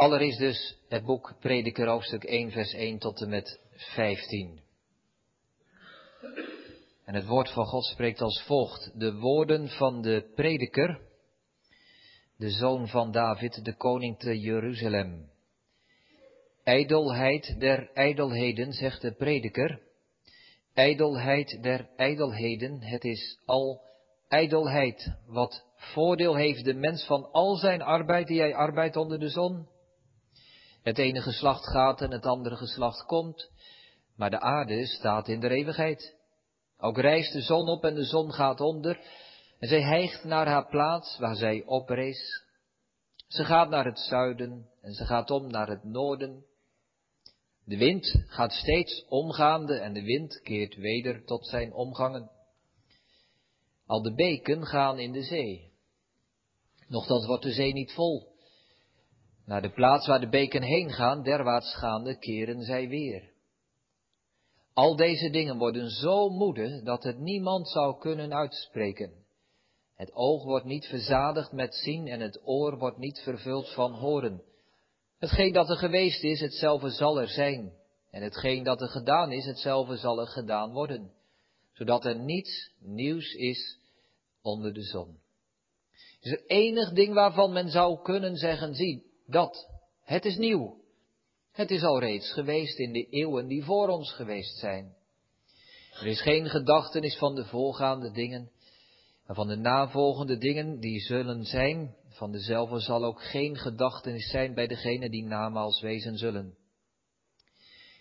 Allereerst dus het boek Prediker hoofdstuk 1 vers 1 tot en met 15. En het woord van God spreekt als volgt. De woorden van de prediker, de zoon van David, de koning te Jeruzalem. Ijdelheid der ijdelheden, zegt de prediker. Ijdelheid der ijdelheden, het is al ijdelheid. Wat voordeel heeft de mens van al zijn arbeid die hij arbeidt onder de zon? Het ene geslacht gaat en het andere geslacht komt, maar de aarde staat in de eeuwigheid. Ook rijst de zon op en de zon gaat onder, en zij hijgt naar haar plaats waar zij oprees. Ze gaat naar het zuiden en ze gaat om naar het noorden. De wind gaat steeds omgaande en de wind keert weder tot zijn omgangen. Al de beken gaan in de zee. Nochtans wordt de zee niet vol. Naar de plaats waar de beken heen gaan, derwaarts gaande, keren zij weer. Al deze dingen worden zo moede dat het niemand zou kunnen uitspreken. Het oog wordt niet verzadigd met zien en het oor wordt niet vervuld van horen. Hetgeen dat er geweest is, hetzelfde zal er zijn. En hetgeen dat er gedaan is, hetzelfde zal er gedaan worden. Zodat er niets nieuws is onder de zon. Is er enig ding waarvan men zou kunnen zeggen, zie, dat, het is nieuw. Het is al reeds geweest in de eeuwen die voor ons geweest zijn. Er is geen gedachtenis van de voorgaande dingen, maar van de navolgende dingen die zullen zijn, van dezelfde zal ook geen gedachtenis zijn bij degene die namaals wezen zullen.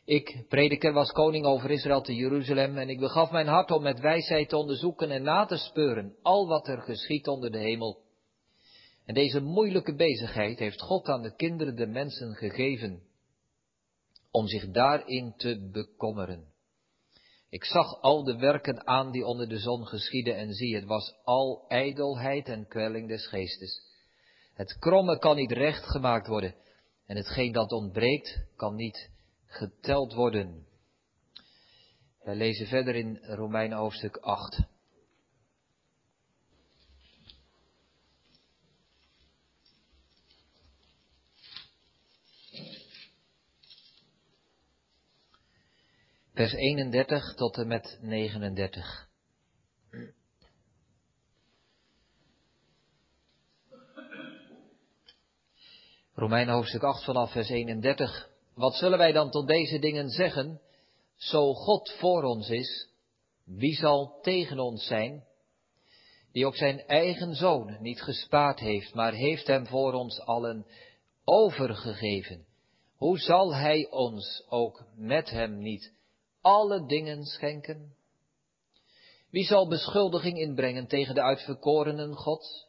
Ik, prediker, was koning over Israël te Jeruzalem en ik begaf mijn hart om met wijsheid te onderzoeken en na te speuren al wat er geschiet onder de hemel. En deze moeilijke bezigheid heeft God aan de kinderen de mensen gegeven om zich daarin te bekommeren. Ik zag al de werken aan die onder de zon geschieden en zie, het was al ijdelheid en kwelling des geestes. Het kromme kan niet recht gemaakt worden en hetgeen dat ontbreekt kan niet geteld worden. Wij lezen verder in Romeinen hoofdstuk 8. Vers 31 tot en met 39. Romeinen hoofdstuk 8 vanaf vers 31. Wat zullen wij dan tot deze dingen zeggen? Zo God voor ons is, wie zal tegen ons zijn? Die ook zijn eigen zoon niet gespaard heeft, maar heeft hem voor ons allen overgegeven. Hoe zal hij ons ook met hem niet alle dingen schenken? Wie zal beschuldiging inbrengen tegen de uitverkorenen God?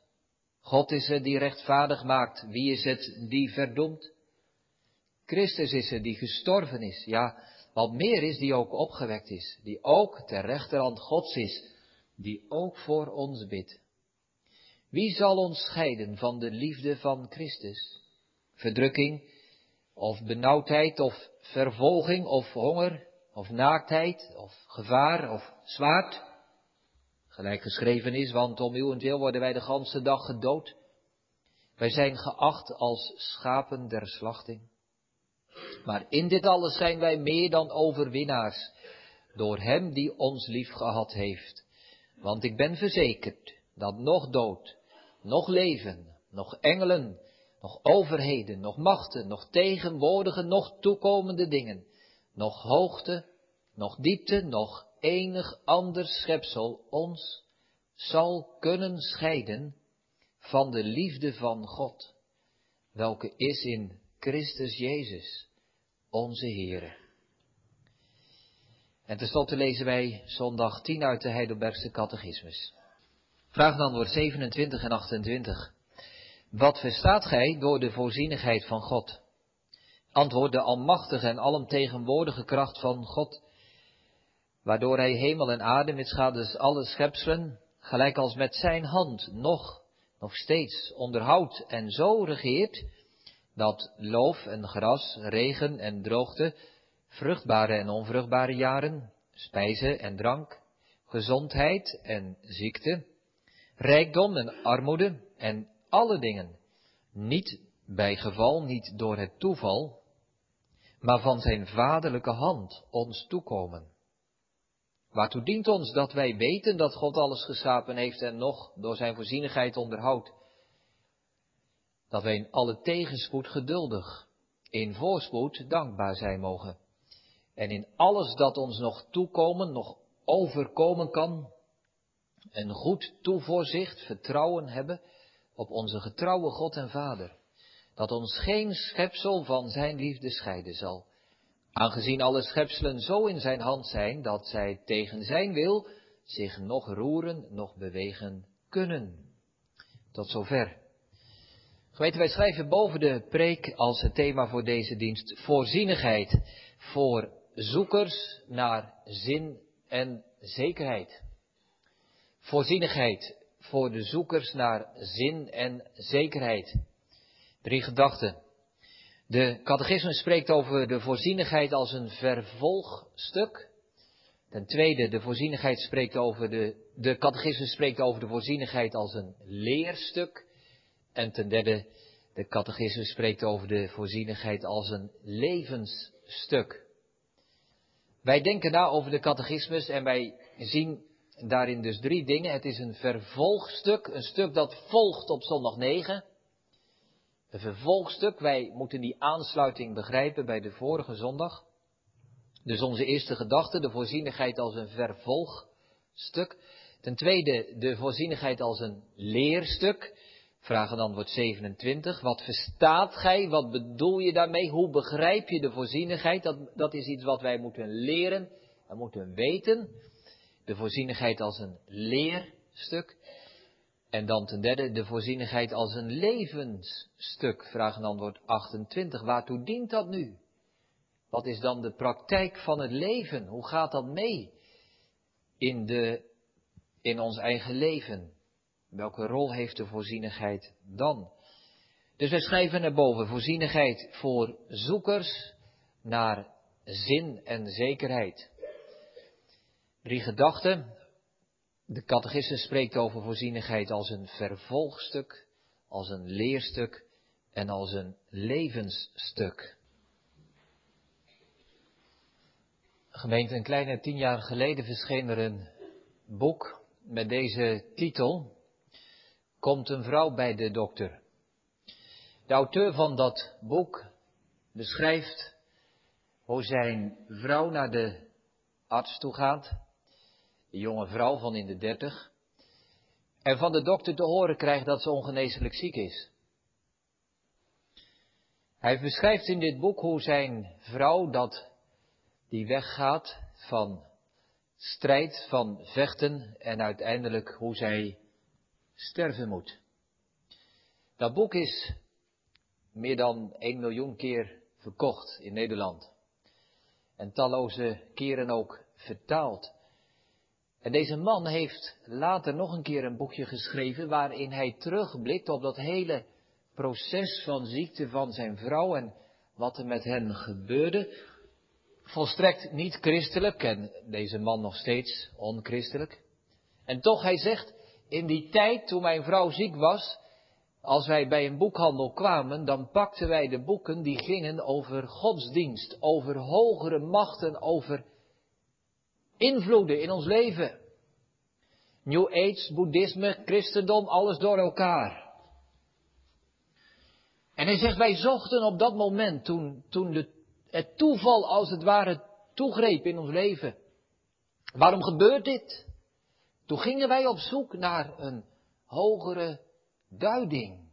God is het die rechtvaardig maakt. Wie is het die verdoemt? Christus is het die gestorven is. Ja, wat meer is, die ook opgewekt is. Die ook ter rechterhand Gods is. Die ook voor ons bidt. Wie zal ons scheiden van de liefde van Christus? Verdrukking, of benauwdheid, of vervolging, of honger, of naaktheid, of gevaar, of zwaard. Gelijk geschreven is, want om uwentwil worden wij de ganse dag gedood. Wij zijn geacht als schapen der slachting. Maar in dit alles zijn wij meer dan overwinnaars, door Hem die ons lief gehad heeft. Want ik ben verzekerd dat nog dood, nog leven, nog engelen, nog overheden, nog machten, nog tegenwoordige, nog toekomende dingen, nog hoogte, nog diepte, nog enig ander schepsel ons zal kunnen scheiden van de liefde van God, welke is in Christus Jezus, onze Heere. En tenslotte lezen wij zondag 10 uit de Heidelbergse catechismus. Vraag dan woord 27 en 28. Wat verstaat gij door de voorzienigheid van God? Antwoord de almachtige en alomtegenwoordige kracht van God, waardoor hij hemel en aarde met schades alle schepselen, gelijk als met zijn hand nog, nog steeds onderhoudt en zo regeert, dat loof en gras, regen en droogte, vruchtbare en onvruchtbare jaren, spijze en drank, gezondheid en ziekte, rijkdom en armoede en alle dingen niet bij geval niet door het toeval, maar van zijn vaderlijke hand ons toekomen. Waartoe dient ons dat wij weten dat God alles geschapen heeft en nog door zijn voorzienigheid onderhoudt? Dat wij in alle tegenspoed geduldig, in voorspoed dankbaar zijn mogen. En in alles dat ons nog toekomen, nog overkomen kan, een goed toevoorzicht, vertrouwen hebben op onze getrouwe God en Vader. Dat ons geen schepsel van zijn liefde scheiden zal. Aangezien alle schepselen zo in zijn hand zijn dat zij tegen zijn wil zich nog roeren, nog bewegen kunnen. Tot zover. Geweten, wij schrijven boven de preek als het thema voor deze dienst voorzienigheid voor zoekers naar zin en zekerheid. Voorzienigheid voor de zoekers naar zin en zekerheid. Drie gedachten. De catechisme spreekt over de voorzienigheid als een vervolgstuk. Ten tweede, de voorzienigheid spreekt over de, de catechisme spreekt over de voorzienigheid als een leerstuk. En ten derde, de catechisme spreekt over de voorzienigheid als een levensstuk. Wij denken na over de catechismus en wij zien daarin dus drie dingen. Het is een vervolgstuk, een stuk dat volgt op zondag 9. Een vervolgstuk, wij moeten die aansluiting begrijpen bij de vorige zondag. Dus onze eerste gedachte, de voorzienigheid als een vervolgstuk. Ten tweede, de voorzienigheid als een leerstuk. Vraag dan wordt 27. Wat verstaat gij? Wat bedoel je daarmee? Hoe begrijp je de voorzienigheid? Dat, dat is iets wat wij moeten leren en moeten weten. De voorzienigheid als een leerstuk. En dan ten derde de voorzienigheid als een levensstuk. Vraag en antwoord 28. Waartoe dient dat nu? Wat is dan de praktijk van het leven? Hoe gaat dat mee in, de, in ons eigen leven? Welke rol heeft de voorzienigheid dan? Dus wij schrijven naar boven voorzienigheid voor zoekers naar zin en zekerheid. Drie gedachten. De catechisme spreekt over voorzienigheid als een vervolgstuk, als een leerstuk en als een levensstuk. Gemeente, een kleine tien jaar geleden verscheen er een boek met deze titel komt een vrouw bij de dokter. De auteur van dat boek beschrijft hoe zijn vrouw naar de arts toe gaat, de jonge vrouw van in de dertig, en van de dokter te horen krijgt dat ze ongeneeslijk ziek is. Hij beschrijft in dit boek hoe zijn vrouw dat die weggaat van strijd, van vechten en uiteindelijk hoe zij sterven moet. Dat boek is meer dan 1 miljoen keer verkocht in Nederland. En talloze keren ook vertaald. En deze man heeft later nog een keer een boekje geschreven waarin hij terugblikt op dat hele proces van ziekte van zijn vrouw en wat er met hen gebeurde. Volstrekt niet christelijk en deze man nog steeds onchristelijk. En toch, hij zegt, in die tijd, toen mijn vrouw ziek was, als wij bij een boekhandel kwamen, dan pakten wij de boeken die gingen over godsdienst, over hogere machten, over invloeden in ons leven. New Age, boeddhisme, christendom, alles door elkaar. En hij zegt, wij zochten op dat moment, toen, toen de, het toeval als het ware toegreep in ons leven. Waarom gebeurt dit? Toen gingen wij op zoek naar een hogere duiding.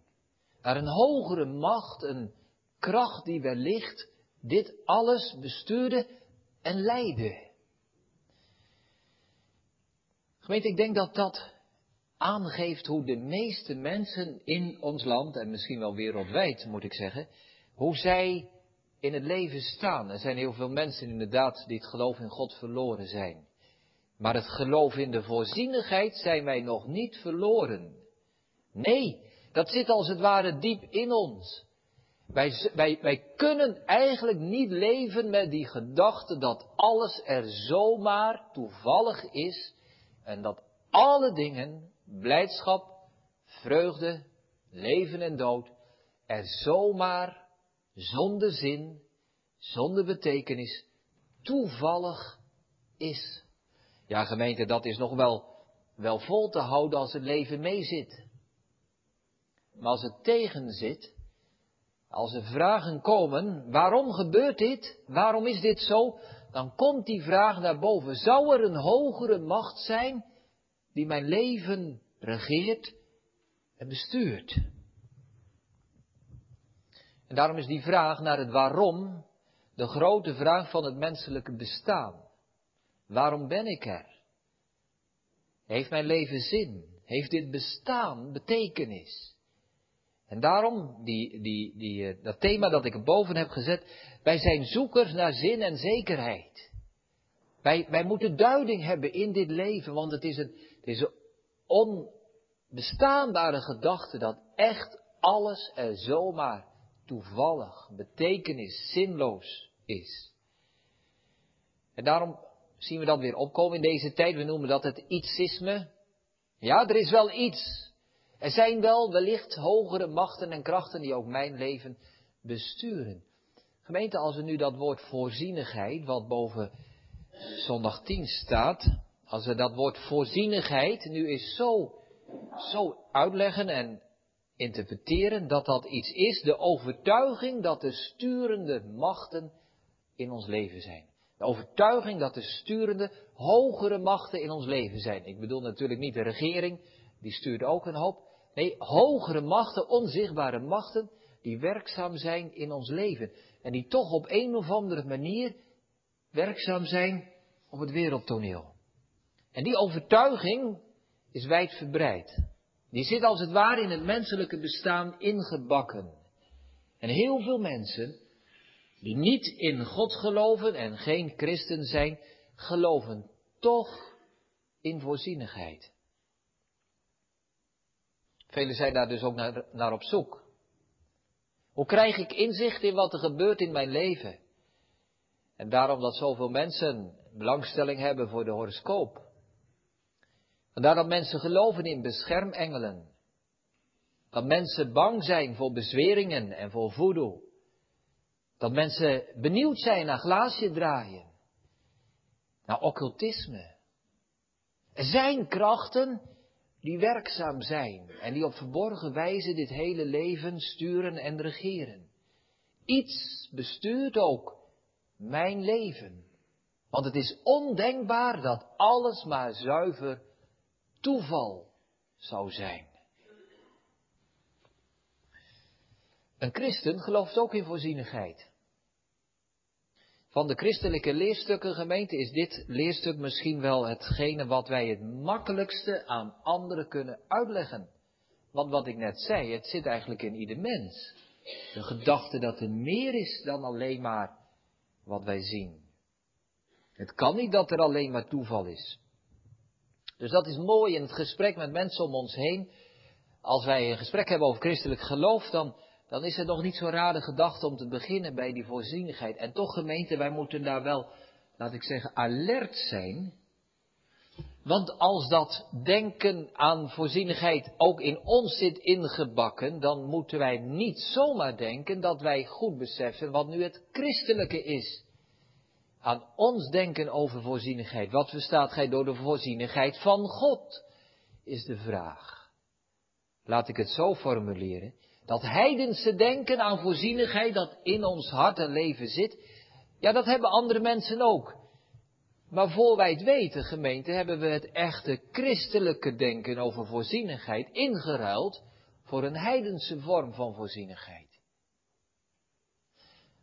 Naar een hogere macht, een kracht die wellicht dit alles bestuurde en leidde. Gemeente, ik denk dat dat aangeeft hoe de meeste mensen in ons land, en misschien wel wereldwijd moet ik zeggen, hoe zij in het leven staan. Er zijn heel veel mensen inderdaad die het geloof in God verloren zijn. Maar het geloof in de voorzienigheid zijn wij nog niet verloren. Nee, dat zit als het ware diep in ons. Wij, wij, wij kunnen eigenlijk niet leven met die gedachte dat alles er zomaar toevallig is en dat alle dingen, blijdschap, vreugde, leven en dood, er zomaar, zonder zin, zonder betekenis, toevallig is. Ja, gemeente, dat is nog wel, wel vol te houden als het leven meezit. Maar als het tegen zit, als er vragen komen, waarom gebeurt dit? Waarom is dit zo? Dan komt die vraag naar boven. Zou er een hogere macht zijn die mijn leven regeert en bestuurt? En daarom is die vraag naar het waarom de grote vraag van het menselijke bestaan. Waarom ben ik er? Heeft mijn leven zin? Heeft dit bestaan betekenis? En daarom, die, die, die, eh, dat thema dat ik erboven heb gezet, wij zijn zoekers naar zin en zekerheid. Wij, wij moeten duiding hebben in dit leven, want het is een, het is een onbestaanbare gedachte dat echt alles er zomaar toevallig, betekenis, zinloos is. En daarom zien we dat weer opkomen in deze tijd. We noemen dat het ietsisme. Ja, er is wel iets. Er zijn wel wellicht hogere machten en krachten die ook mijn leven besturen. Gemeente, als we nu dat woord voorzienigheid, wat boven zondag 10 staat, als we dat woord voorzienigheid nu eens zo, zo uitleggen en interpreteren, dat dat iets is, de overtuiging dat de sturende machten in ons leven zijn. De overtuiging dat de sturende, hogere machten in ons leven zijn. Ik bedoel natuurlijk niet de regering, die stuurt ook een hoop. Nee, hogere machten, onzichtbare machten, die werkzaam zijn in ons leven. En die toch op een of andere manier werkzaam zijn op het wereldtoneel. En die overtuiging is wijdverbreid. Die zit als het ware in het menselijke bestaan ingebakken. En heel veel mensen die niet in God geloven en geen christen zijn, geloven toch in voorzienigheid. Velen zijn daar dus ook naar, naar op zoek. Hoe krijg ik inzicht in wat er gebeurt in mijn leven? En daarom dat zoveel mensen belangstelling hebben voor de horoscoop. Vandaar dat mensen geloven in beschermengelen. Dat mensen bang zijn voor bezweringen en voor voodoo. Dat mensen benieuwd zijn naar glaasje draaien. Naar occultisme. Er zijn krachten die werkzaam zijn en die op verborgen wijze dit hele leven sturen en regeren. Iets bestuurt ook mijn leven. Want het is ondenkbaar dat alles maar zuiver toeval zou zijn. Een christen gelooft ook in voorzienigheid. Van de christelijke leerstukken gemeente is dit leerstuk misschien wel hetgene wat wij het makkelijkste aan anderen kunnen uitleggen. Want wat ik net zei, het zit eigenlijk in ieder mens. De gedachte dat er meer is dan alleen maar wat wij zien. Het kan niet dat er alleen maar toeval is. Dus dat is mooi in het gesprek met mensen om ons heen. Als wij een gesprek hebben over christelijk geloof, dan, dan is het nog niet zo'n rare gedachte om te beginnen bij die voorzienigheid. En toch gemeente, wij moeten daar wel, laat ik zeggen, alert zijn. Want als dat denken aan voorzienigheid ook in ons zit ingebakken, dan moeten wij niet zomaar denken dat wij goed beseffen wat nu het christelijke is aan ons denken over voorzienigheid. Wat verstaat gij door de voorzienigheid van God? Is de vraag. Laat ik het zo formuleren. Dat heidense denken aan voorzienigheid dat in ons hart en leven zit. Ja, dat hebben andere mensen ook. Maar voor wij het weten, gemeente, hebben we het echte christelijke denken over voorzienigheid ingeruild voor een heidense vorm van voorzienigheid.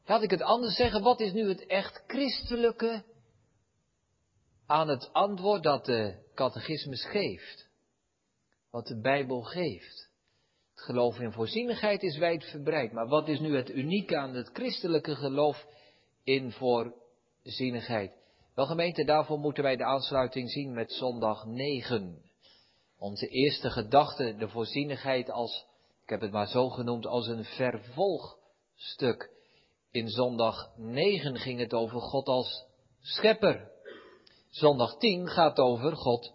Laat ik het anders zeggen, wat is nu het echt christelijke aan het antwoord dat de catechismus geeft? Wat de Bijbel geeft. Het geloof in voorzienigheid is wijdverbreid, maar wat is nu het unieke aan het christelijke geloof in voorzienigheid? Wel gemeente, daarvoor moeten wij de aansluiting zien met zondag 9. Onze eerste gedachte, de voorzienigheid als, ik heb het maar zo genoemd, als een vervolgstuk in zondag 9 ging het over God als schepper. Zondag 10 gaat over God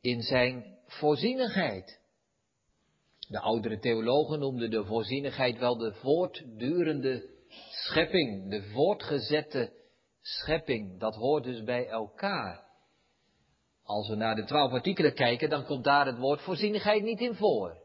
in zijn voorzienigheid. De oudere theologen noemden de voorzienigheid wel de voortdurende schepping, de voortgezette schepping. Dat hoort dus bij elkaar. Als we naar de twaalf artikelen kijken, dan komt daar het woord voorzienigheid niet in voor.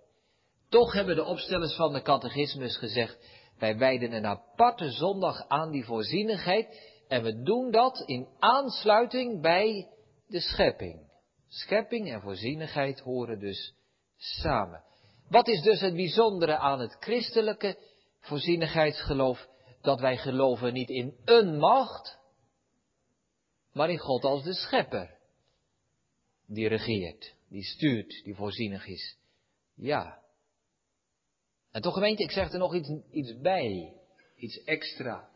Toch hebben de opstellers van de catechismus gezegd, wij wijden een aparte zondag aan die voorzienigheid en we doen dat in aansluiting bij de schepping. Schepping en voorzienigheid horen dus samen. Wat is dus het bijzondere aan het christelijke voorzienigheidsgeloof? Dat wij geloven niet in een macht, maar in God als de schepper. Die regeert, die stuurt, die voorzienig is. Ja. En toch gemeente, ik zeg er nog iets, iets bij, iets extra.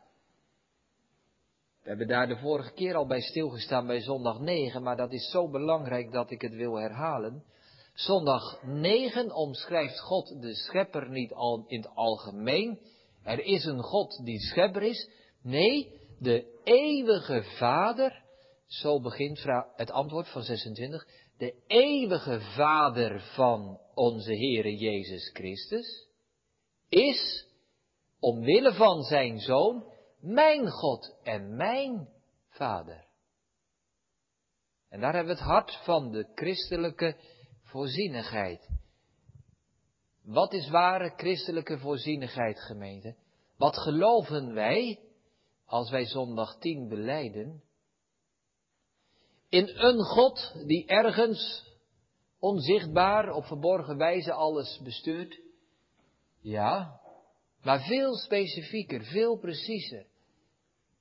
We hebben daar de vorige keer al bij stilgestaan bij zondag 9, maar dat is zo belangrijk dat ik het wil herhalen. Zondag 9 omschrijft God de schepper niet al in het algemeen. Er is een God die schepper is. Nee, de eeuwige Vader, zo begint het antwoord van 26, de eeuwige Vader van onze Heere Jezus Christus, is, omwille van zijn Zoon, mijn God en mijn Vader. En daar hebben we het hart van de christelijke voorzienigheid. Wat is ware christelijke voorzienigheid, gemeente? Wat geloven wij als wij zondag 10 beleiden? In een God die ergens onzichtbaar op verborgen wijze alles bestuurt? Ja, maar veel specifieker, veel preciezer,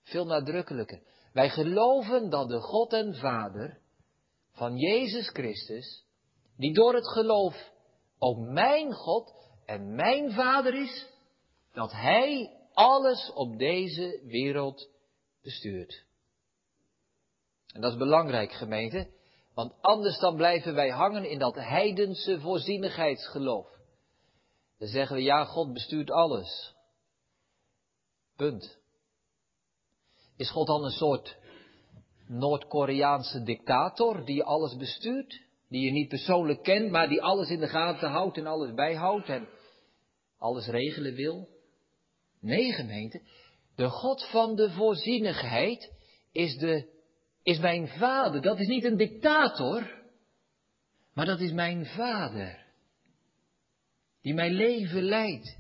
veel nadrukkelijker. Wij geloven dat de God en Vader van Jezus Christus, die door het geloof ook mijn God en mijn Vader is, dat Hij alles op deze wereld bestuurt. En dat is belangrijk, gemeente, want anders dan blijven wij hangen in dat heidense voorzienigheidsgeloof. Dan zeggen we, ja, God bestuurt alles. Punt. Is God dan een soort Noord-Koreaanse dictator die alles bestuurt? Die je niet persoonlijk kent, maar die alles in de gaten houdt en alles bijhoudt en alles regelen wil? Nee, gemeente. De God van de voorzienigheid is, de, is mijn vader. Dat is niet een dictator, maar dat is mijn vader die mijn leven leidt,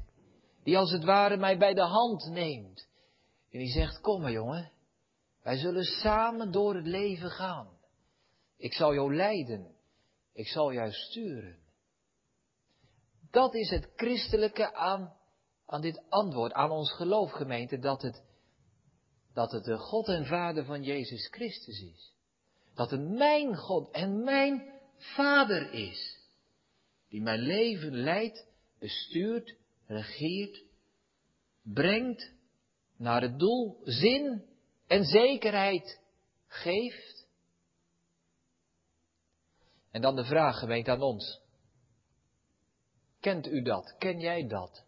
die als het ware mij bij de hand neemt. En die zegt, kom maar jongen, wij zullen samen door het leven gaan. Ik zal jou leiden, ik zal jou sturen. Dat is het christelijke aan, aan dit antwoord, aan ons geloofgemeente, dat het, dat het de God en Vader van Jezus Christus is. Dat het mijn God en mijn Vader is, die mijn leven leidt bestuurt, regeert, brengt naar het doel, zin en zekerheid geeft. En dan de vraag gemeente aan ons. Kent u dat? Ken jij dat?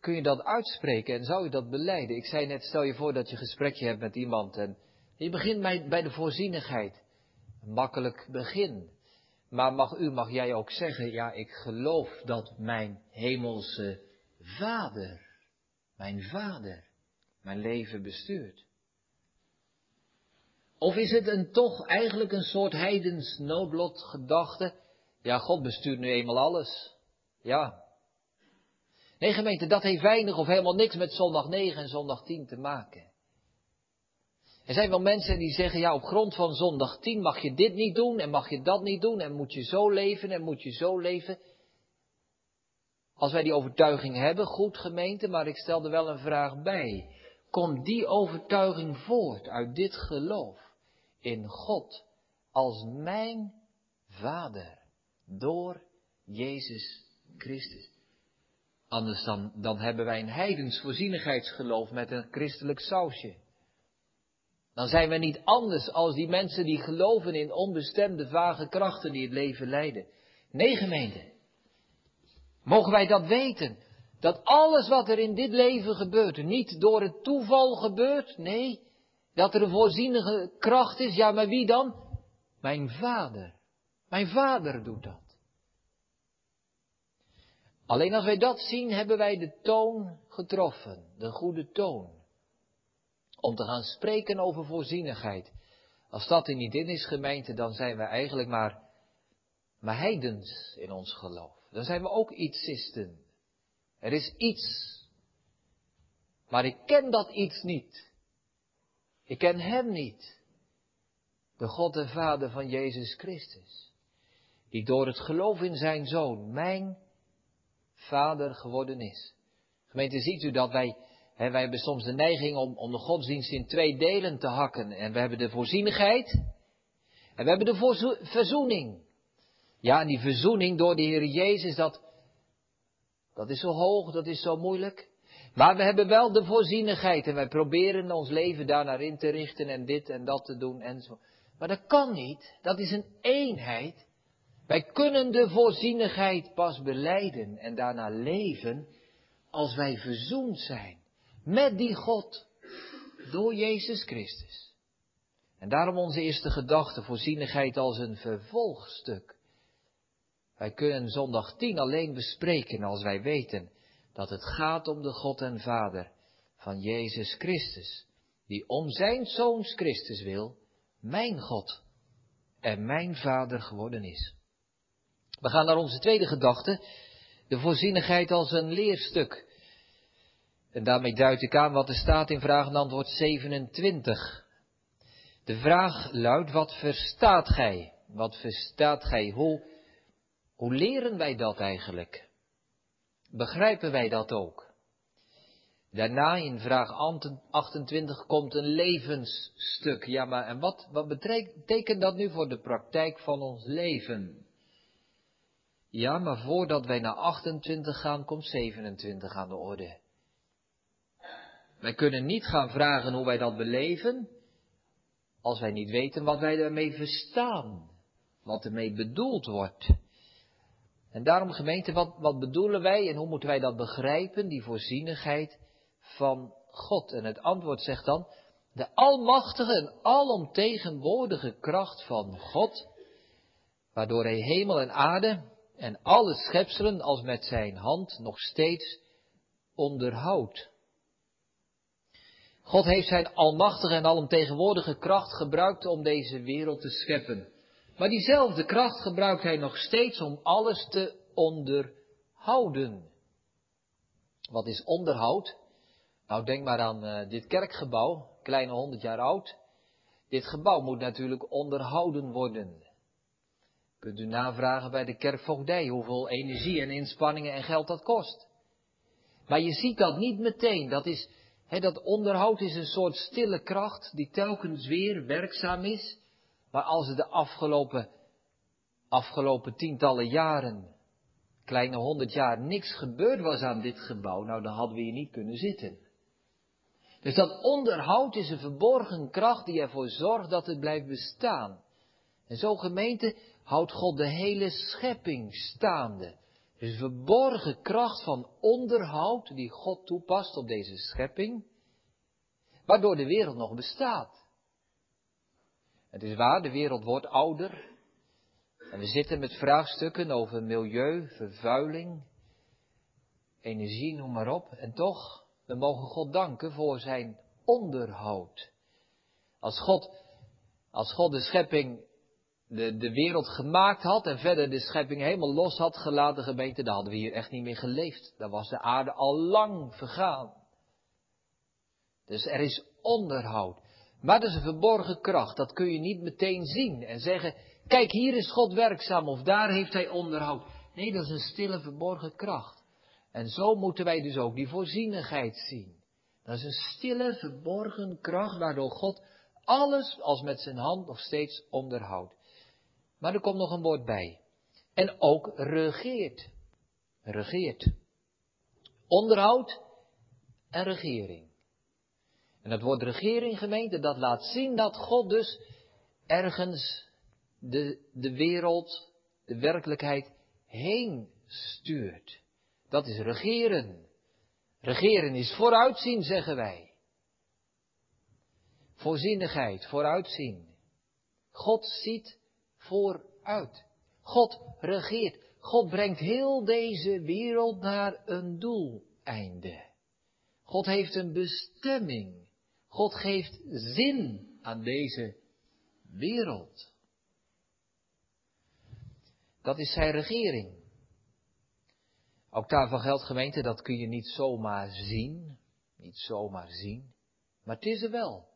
Kun je dat uitspreken en zou je dat beleiden? Ik zei net, stel je voor dat je een gesprekje hebt met iemand en je begint bij, bij de voorzienigheid. Een makkelijk begin. Maar mag u, mag jij ook zeggen, ja, ik geloof dat mijn hemelse vader, mijn vader, mijn leven bestuurt. Of is het een toch eigenlijk een soort heidens noodlot gedachte? Ja, God bestuurt nu eenmaal alles. Ja. Nee, gemeente, dat heeft weinig of helemaal niks met zondag 9 en zondag 10 te maken. Er zijn wel mensen die zeggen, ja, op grond van zondag 10 mag je dit niet doen en mag je dat niet doen en moet je zo leven en moet je zo leven. Als wij die overtuiging hebben, goed gemeente, maar ik stel er wel een vraag bij. Komt die overtuiging voort uit dit geloof in God als mijn Vader door Jezus Christus? Anders dan, dan hebben wij een heidens voorzienigheidsgeloof met een christelijk sausje. Dan zijn we niet anders als die mensen die geloven in onbestemde vage krachten die het leven leiden. Nee, gemeente. Mogen wij dat weten? Dat alles wat er in dit leven gebeurt, niet door het toeval gebeurt, nee, dat er een voorzienige kracht is, ja, maar wie dan? Mijn vader. Mijn vader doet dat. Alleen als wij dat zien, hebben wij de toon getroffen, de goede toon. Om te gaan spreken over voorzienigheid. Als dat er niet in is, gemeente, dan zijn we eigenlijk maar, maar heidens in ons geloof. Dan zijn we ook ietsisten. Er is iets. Maar ik ken dat iets niet. Ik ken Hem niet. De God en Vader van Jezus Christus. Die door het geloof in Zijn Zoon mijn Vader geworden is. Gemeente, ziet u dat wij, hè, wij hebben soms de neiging om, om de godsdienst in twee delen te hakken. En we hebben de voorzienigheid en we hebben de verzoening. Ja, en die verzoening door de Heer Jezus, dat, dat is zo hoog, dat is zo moeilijk. Maar we hebben wel de voorzienigheid en wij proberen ons leven daar naar in te richten en dit en dat te doen en zo. Maar dat kan niet, dat is een eenheid. Wij kunnen de voorzienigheid pas beleiden en daarna leven als wij verzoend zijn met die God door Jezus Christus. En daarom onze eerste gedachte, voorzienigheid als een vervolgstuk. Wij kunnen zondag 10 alleen bespreken als wij weten dat het gaat om de God en Vader van Jezus Christus, die om zijn Zoons Christus wil, mijn God en mijn Vader geworden is. We gaan naar onze tweede gedachte, de voorzienigheid als een leerstuk. En daarmee duid ik aan wat er staat in vraag en antwoord 27. De vraag luidt, wat verstaat gij? Wat verstaat gij? Hoe, hoe leren wij dat eigenlijk? Begrijpen wij dat ook? Daarna in vraag 28 komt een levensstuk. Ja, maar en wat, wat betekent dat nu voor de praktijk van ons leven? Ja, maar voordat wij naar 28 gaan, komt 27 aan de orde. Wij kunnen niet gaan vragen hoe wij dat beleven, als wij niet weten wat wij daarmee verstaan, wat ermee bedoeld wordt. En daarom gemeente, wat, wat bedoelen wij en hoe moeten wij dat begrijpen, die voorzienigheid van God? En het antwoord zegt dan, de almachtige en alomtegenwoordige kracht van God, waardoor hij hemel en aarde en alle schepselen als met zijn hand nog steeds onderhoudt. God heeft zijn almachtige en alomtegenwoordige kracht gebruikt om deze wereld te scheppen. Maar diezelfde kracht gebruikt hij nog steeds om alles te onderhouden. Wat is onderhoud? Nou, denk maar aan uh, dit kerkgebouw, kleine honderd jaar oud. Dit gebouw moet natuurlijk onderhouden worden. Kunt u navragen bij de kerkvoogdij hoeveel energie en inspanningen en geld dat kost. Maar je ziet dat niet meteen. Dat, is, dat onderhoud is een soort stille kracht die telkens weer werkzaam is. Maar als er de afgelopen, afgelopen tientallen jaren, kleine honderd jaar, niks gebeurd was aan dit gebouw, nou dan hadden we hier niet kunnen zitten. Dus dat onderhoud is een verborgen kracht die ervoor zorgt dat het blijft bestaan. En zo gemeente houdt God de hele schepping staande. Dus een verborgen kracht van onderhoud die God toepast op deze schepping, waardoor de wereld nog bestaat. Het is waar, de wereld wordt ouder. En we zitten met vraagstukken over milieu, vervuiling, energie, noem maar op. En toch, we mogen God danken voor zijn onderhoud. Als God, als God de schepping, de, de wereld gemaakt had en verder de schepping helemaal los had gelaten, gemeente, dan hadden we hier echt niet meer geleefd. Dan was de aarde al lang vergaan. Dus er is onderhoud. Maar dat is een verborgen kracht, dat kun je niet meteen zien en zeggen, kijk hier is God werkzaam of daar heeft hij onderhoud. Nee, dat is een stille verborgen kracht. En zo moeten wij dus ook die voorzienigheid zien. Dat is een stille verborgen kracht waardoor God alles als met zijn hand nog steeds onderhoudt. Maar er komt nog een woord bij. En ook regeert. Regeert. Onderhoud en regering. En dat woord regering gemeente, dat laat zien dat God dus ergens de, de wereld, de werkelijkheid heen stuurt. Dat is regeren. Regeren is vooruitzien, zeggen wij. Voorzienigheid, vooruitzien. God ziet vooruit. God regeert. God brengt heel deze wereld naar een doeleinde. God heeft een bestemming. God geeft zin aan deze wereld. Dat is zijn regering. Ook daarvan geldt gemeente, dat kun je niet zomaar zien. Niet zomaar zien. Maar het is er wel.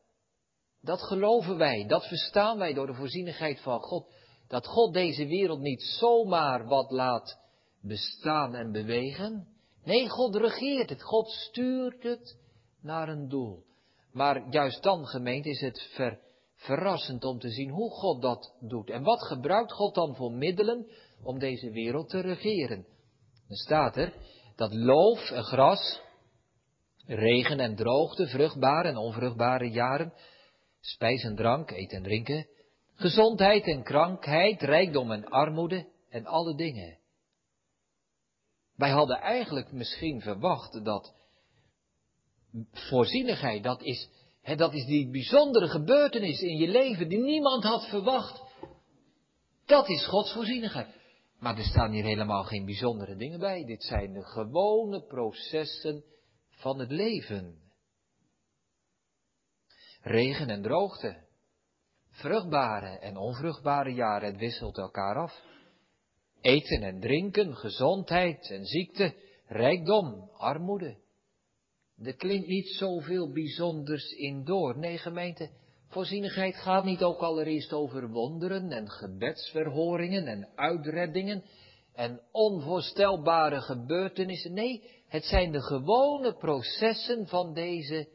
Dat geloven wij, dat verstaan wij door de voorzienigheid van God. Dat God deze wereld niet zomaar wat laat bestaan en bewegen. Nee, God regeert het, God stuurt het naar een doel. Maar juist dan, gemeente, is het ver, verrassend om te zien hoe God dat doet. En wat gebruikt God dan voor middelen om deze wereld te regeren? Dan staat er dat loof en gras, regen en droogte, vruchtbare en onvruchtbare jaren, spijs en drank, eten en drinken, gezondheid en krankheid, rijkdom en armoede en alle dingen. Wij hadden eigenlijk misschien verwacht dat voorzienigheid, dat is, hè, dat is die bijzondere gebeurtenis in je leven die niemand had verwacht. Dat is Gods voorzienigheid. Maar er staan hier helemaal geen bijzondere dingen bij. Dit zijn de gewone processen van het leven. Regen en droogte. Vruchtbare en onvruchtbare jaren, het wisselt elkaar af. Eten en drinken, gezondheid en ziekte, rijkdom, armoede. Er klinkt niet zoveel bijzonders in door. Nee, gemeente, voorzienigheid gaat niet ook allereerst over wonderen en gebedsverhoringen en uitreddingen en onvoorstelbare gebeurtenissen. Nee, het zijn de gewone processen van deze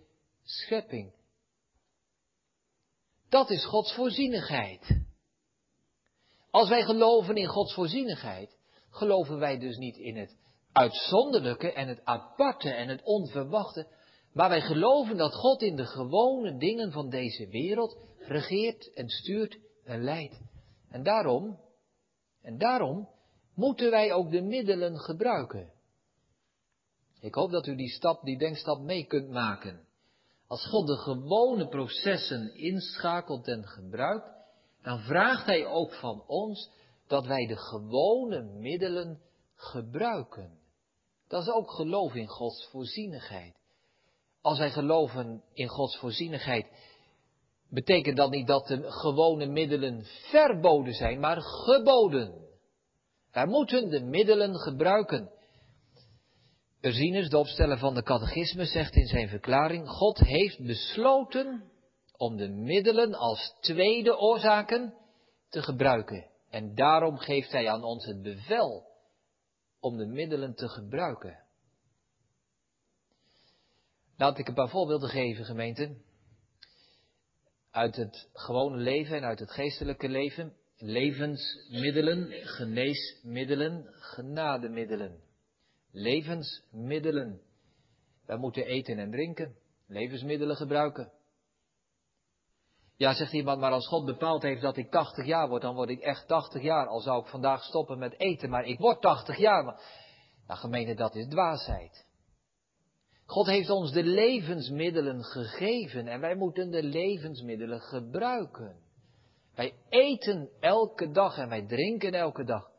schepping. Dat is Gods voorzienigheid. Als wij geloven in Gods voorzienigheid, geloven wij dus niet in het uitzonderlijke en het aparte en het onverwachte, maar wij geloven dat God in de gewone dingen van deze wereld regeert en stuurt en leidt. En daarom, en daarom moeten wij ook de middelen gebruiken. Ik hoop dat u die stap, die denkstap mee kunt maken. Als God de gewone processen inschakelt en gebruikt, dan vraagt Hij ook van ons dat wij de gewone middelen gebruiken. Dat is ook geloof in Gods voorzienigheid. Als wij geloven in Gods voorzienigheid, betekent dat niet dat de gewone middelen verboden zijn, maar geboden. Wij moeten de middelen gebruiken. Ursinus, de opsteller van de catechisme, zegt in zijn verklaring, God heeft besloten om de middelen als tweede oorzaken te gebruiken. En daarom geeft hij aan ons het bevel om de middelen te gebruiken. Laat ik een paar voorbeelden geven, gemeente. Uit het gewone leven en uit het geestelijke leven. Levensmiddelen, geneesmiddelen, genademiddelen. Levensmiddelen. Wij moeten eten en drinken, levensmiddelen gebruiken. Ja, zegt iemand, maar als God bepaald heeft dat ik 80 jaar word, dan word ik echt 80 jaar. Al zou ik vandaag stoppen met eten, maar ik word 80 jaar. Maar... Nou, gemeente, dat is dwaasheid. God heeft ons de levensmiddelen gegeven en wij moeten de levensmiddelen gebruiken. Wij eten elke dag en wij drinken elke dag.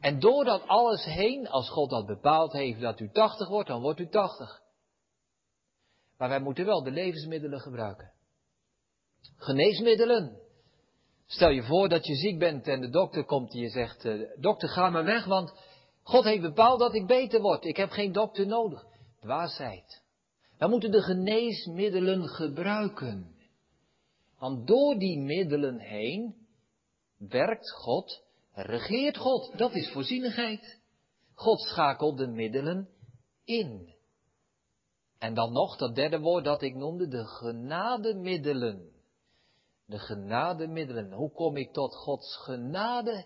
En door dat alles heen, als God dat bepaald heeft dat u 80 wordt, dan wordt u 80. Maar wij moeten wel de levensmiddelen gebruiken. Geneesmiddelen. Stel je voor dat je ziek bent en de dokter komt en je zegt, eh, dokter ga maar weg, want God heeft bepaald dat ik beter word. Ik heb geen dokter nodig. Dwaasheid. We moeten de geneesmiddelen gebruiken. Want door die middelen heen werkt God, regeert God. Dat is voorzienigheid. God schakelt de middelen in. En dan nog dat derde woord dat ik noemde, de genademiddelen. De genademiddelen. Hoe kom ik tot Gods genade?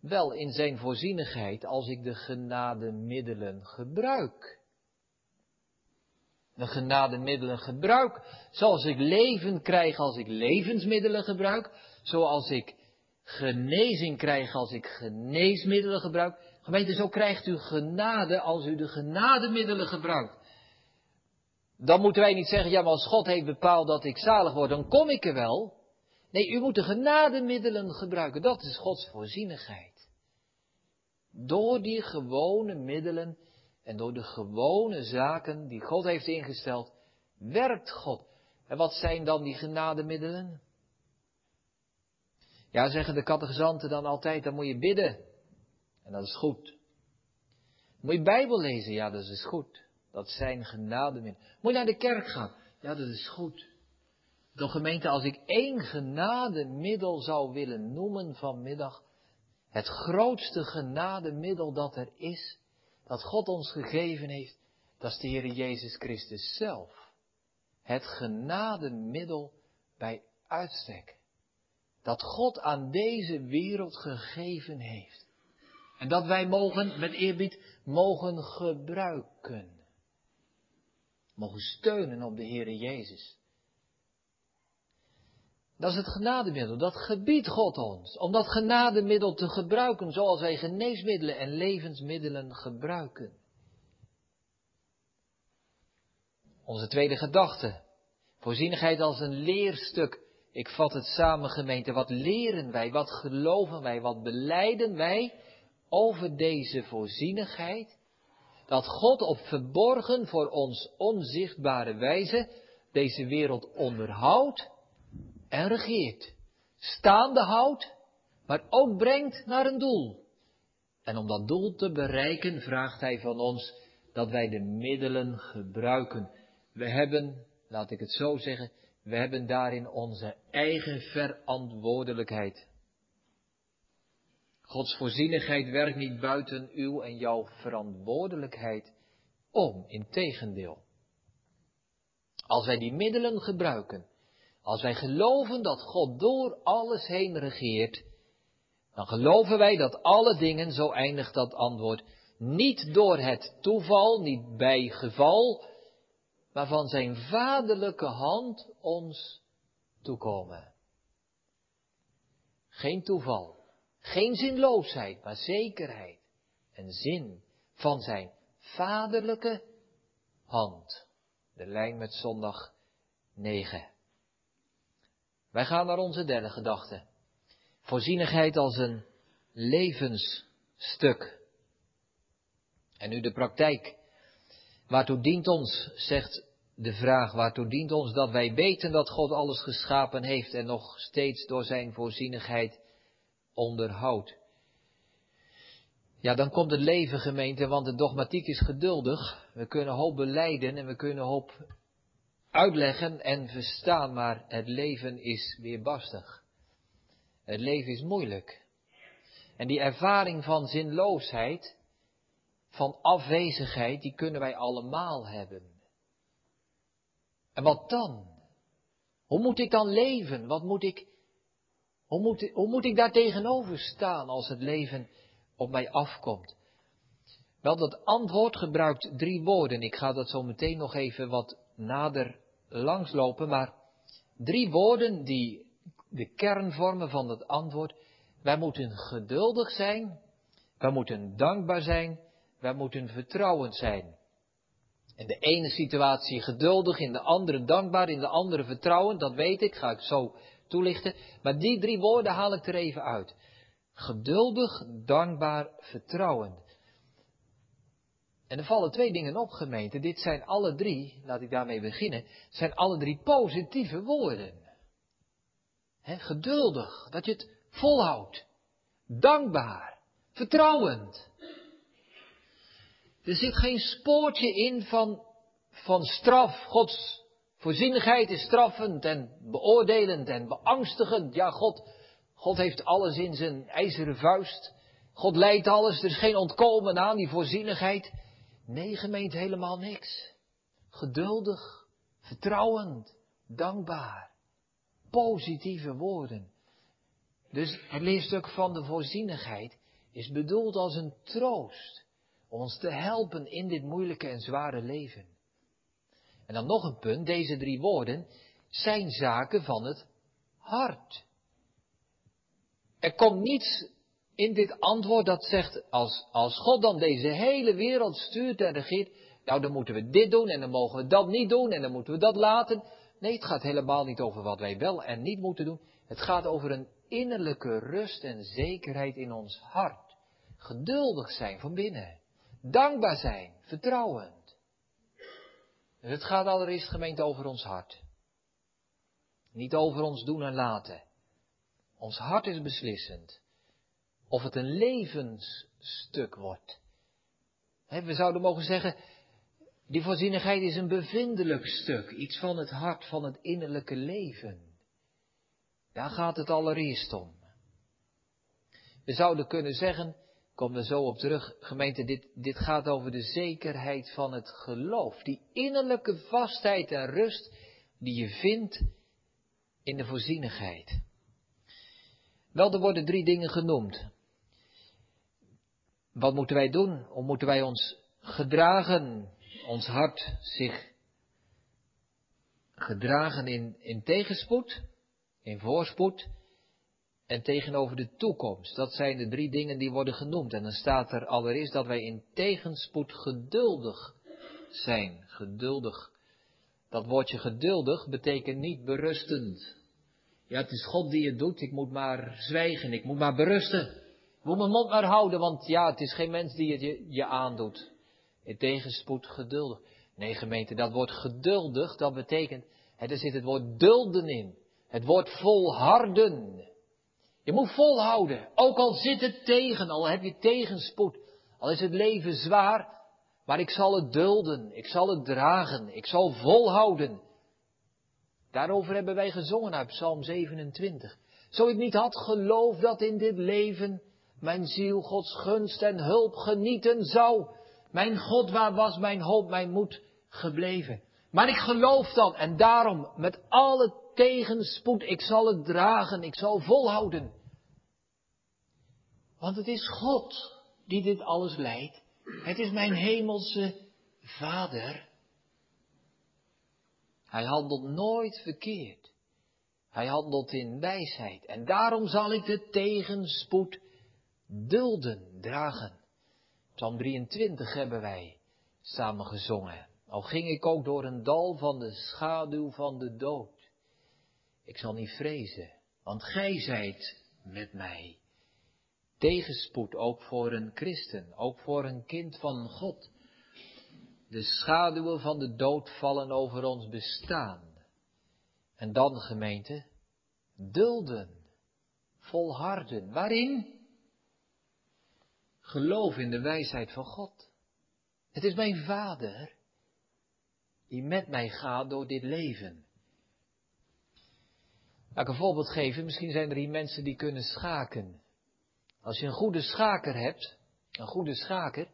Wel in zijn voorzienigheid als ik de genademiddelen gebruik. De genademiddelen gebruik, zoals ik leven krijg als ik levensmiddelen gebruik, zoals ik genezing krijg als ik geneesmiddelen gebruik. Gemeente, zo krijgt u genade als u de genademiddelen gebruikt. Dan moeten wij niet zeggen, ja, maar als God heeft bepaald dat ik zalig word, dan kom ik er wel. Nee, u moet de genademiddelen gebruiken. Dat is Gods voorzienigheid. Door die gewone middelen en door de gewone zaken die God heeft ingesteld, werkt God. En wat zijn dan die genademiddelen? Ja, zeggen de catechizanten dan altijd, dan moet je bidden. En dat is goed. Moet je Bijbel lezen? Ja, dat is goed. Dat zijn genademiddelen. Moet je naar de kerk gaan? Ja, dat is goed. De gemeente, als ik één genademiddel zou willen noemen vanmiddag, het grootste genademiddel dat er is, dat God ons gegeven heeft, dat is de Heer Jezus Christus zelf. Het genademiddel bij uitstek. Dat God aan deze wereld gegeven heeft. En dat wij mogen, met eerbied, mogen gebruiken. Mogen steunen op de Heer Jezus. Dat is het genademiddel. Dat gebiedt God ons. Om dat genademiddel te gebruiken zoals wij geneesmiddelen en levensmiddelen gebruiken. Onze tweede gedachte. Voorzienigheid als een leerstuk. Ik vat het samen gemeente. Wat leren wij? Wat geloven wij? Wat beleiden wij over deze voorzienigheid? Dat God op verborgen voor ons onzichtbare wijze deze wereld onderhoudt en regeert. Staande houdt, maar ook brengt naar een doel. En om dat doel te bereiken vraagt hij van ons dat wij de middelen gebruiken. We hebben, laat ik het zo zeggen, we hebben daarin onze eigen verantwoordelijkheid. Gods voorzienigheid werkt niet buiten uw en jouw verantwoordelijkheid om, integendeel. Als wij die middelen gebruiken, als wij geloven dat God door alles heen regeert, dan geloven wij dat alle dingen, zo eindigt dat antwoord, niet door het toeval, niet bij geval, maar van zijn vaderlijke hand ons toekomen. Geen toeval, geen zinloosheid, maar zekerheid en zin van zijn vaderlijke hand. De lijn met zondag 9. Wij gaan naar onze derde gedachte. Voorzienigheid als een levensstuk. En nu de praktijk. Waartoe dient ons, zegt de vraag, waartoe dient ons dat wij weten dat God alles geschapen heeft en nog steeds door zijn voorzienigheid onderhoudt? Ja, dan komt het leven gemeente, want de dogmatiek is geduldig. We kunnen hoop beleiden en we kunnen hoop uitleggen en verstaan, maar het leven is weerbarstig. Het leven is moeilijk. En die ervaring van zinloosheid, van afwezigheid, die kunnen wij allemaal hebben. En wat dan? Hoe moet ik dan leven? Wat moet ik, hoe moet, moet ik daar tegenover staan als het leven op mij afkomt? Wel, dat antwoord gebruikt drie woorden. Ik ga dat zo meteen nog even wat nader langslopen, maar drie woorden die de kern vormen van het antwoord. Wij moeten geduldig zijn, wij moeten dankbaar zijn, wij moeten vertrouwend zijn. In de ene situatie geduldig, in de andere dankbaar, in de andere vertrouwend, dat weet ik, ga ik zo toelichten. Maar die drie woorden haal ik er even uit. Geduldig, dankbaar, vertrouwend. En er vallen twee dingen op, gemeente. Dit zijn alle drie, laat ik daarmee beginnen, zijn alle drie positieve woorden. geduldig, dat je het volhoudt. Dankbaar, vertrouwend. Er zit geen spoortje in van, van straf. Gods voorzienigheid is straffend en beoordelend en beangstigend. Ja, God, God heeft alles in zijn ijzeren vuist. God leidt alles, er is geen ontkomen aan die voorzienigheid. Nee, gemeente, helemaal niks. Geduldig, vertrouwend, dankbaar. Positieve woorden. Dus het leerstuk van de voorzienigheid is bedoeld als een troost. Om ons te helpen in dit moeilijke en zware leven. En dan nog een punt, deze drie woorden zijn zaken van het hart. Er komt niets in dit antwoord dat zegt, als, als God dan deze hele wereld stuurt en regeert, nou dan moeten we dit doen en dan mogen we dat niet doen en dan moeten we dat laten. Nee, het gaat helemaal niet over wat wij wel en niet moeten doen. Het gaat over een innerlijke rust en zekerheid in ons hart. Geduldig zijn van binnen. Dankbaar zijn, vertrouwend. Het gaat allereerst gemeente over ons hart. Niet over ons doen en laten. Ons hart is beslissend. Of het een levensstuk wordt. We zouden mogen zeggen, die voorzienigheid is een bevindelijk stuk, iets van het hart, van het innerlijke leven. Daar gaat het allereerst om. We zouden kunnen zeggen, kom er zo op terug, gemeente, dit, dit gaat over de zekerheid van het geloof. Die innerlijke vastheid en rust die je vindt in de voorzienigheid. Wel, er worden drie dingen genoemd. Wat moeten wij doen? Hoe moeten wij ons gedragen? Ons hart zich gedragen in, in tegenspoed, in voorspoed en tegenover de toekomst. Dat zijn de drie dingen die worden genoemd. En dan staat er allereerst dat wij in tegenspoed geduldig zijn. Geduldig. Dat woordje geduldig betekent niet berustend. Ja, het is God die het doet. Ik moet maar zwijgen. Ik moet maar berusten. Ik moet mijn mond maar houden, want ja, het is geen mens die het je, je aandoet. In tegenspoed geduldig. Nee, gemeente, dat woord geduldig, dat betekent, er zit het woord dulden in. Het woord volharden. Je moet volhouden. Ook al zit het tegen, al heb je tegenspoed. Al is het leven zwaar. Maar ik zal het dulden. Ik zal het dragen. Ik zal volhouden. Daarover hebben wij gezongen uit Psalm 27. Zo ik niet had geloof dat in dit leven mijn ziel Gods gunst en hulp genieten zou. Mijn God, waar was mijn hoop, mijn moed gebleven? Maar ik geloof dan en daarom met alle tegenspoed, ik zal het dragen, ik zal volhouden. Want het is God die dit alles leidt. Het is mijn hemelse Vader. Hij handelt nooit verkeerd. Hij handelt in wijsheid. En daarom zal ik de tegenspoed dulden, dragen. Psalm 23 hebben wij samen gezongen. Al ging ik ook door een dal van de schaduw van de dood. Ik zal niet vrezen, want gij zijt met mij. Tegenspoed ook voor een christen, ook voor een kind van God. De schaduwen van de dood vallen over ons bestaan. En dan, gemeente, dulden, volharden. Waarin? Geloof in de wijsheid van God. Het is mijn Vader die met mij gaat door dit leven. Laat ik een voorbeeld geven. Misschien zijn er hier mensen die kunnen schaken. Als je een goede schaker hebt, een goede schaker,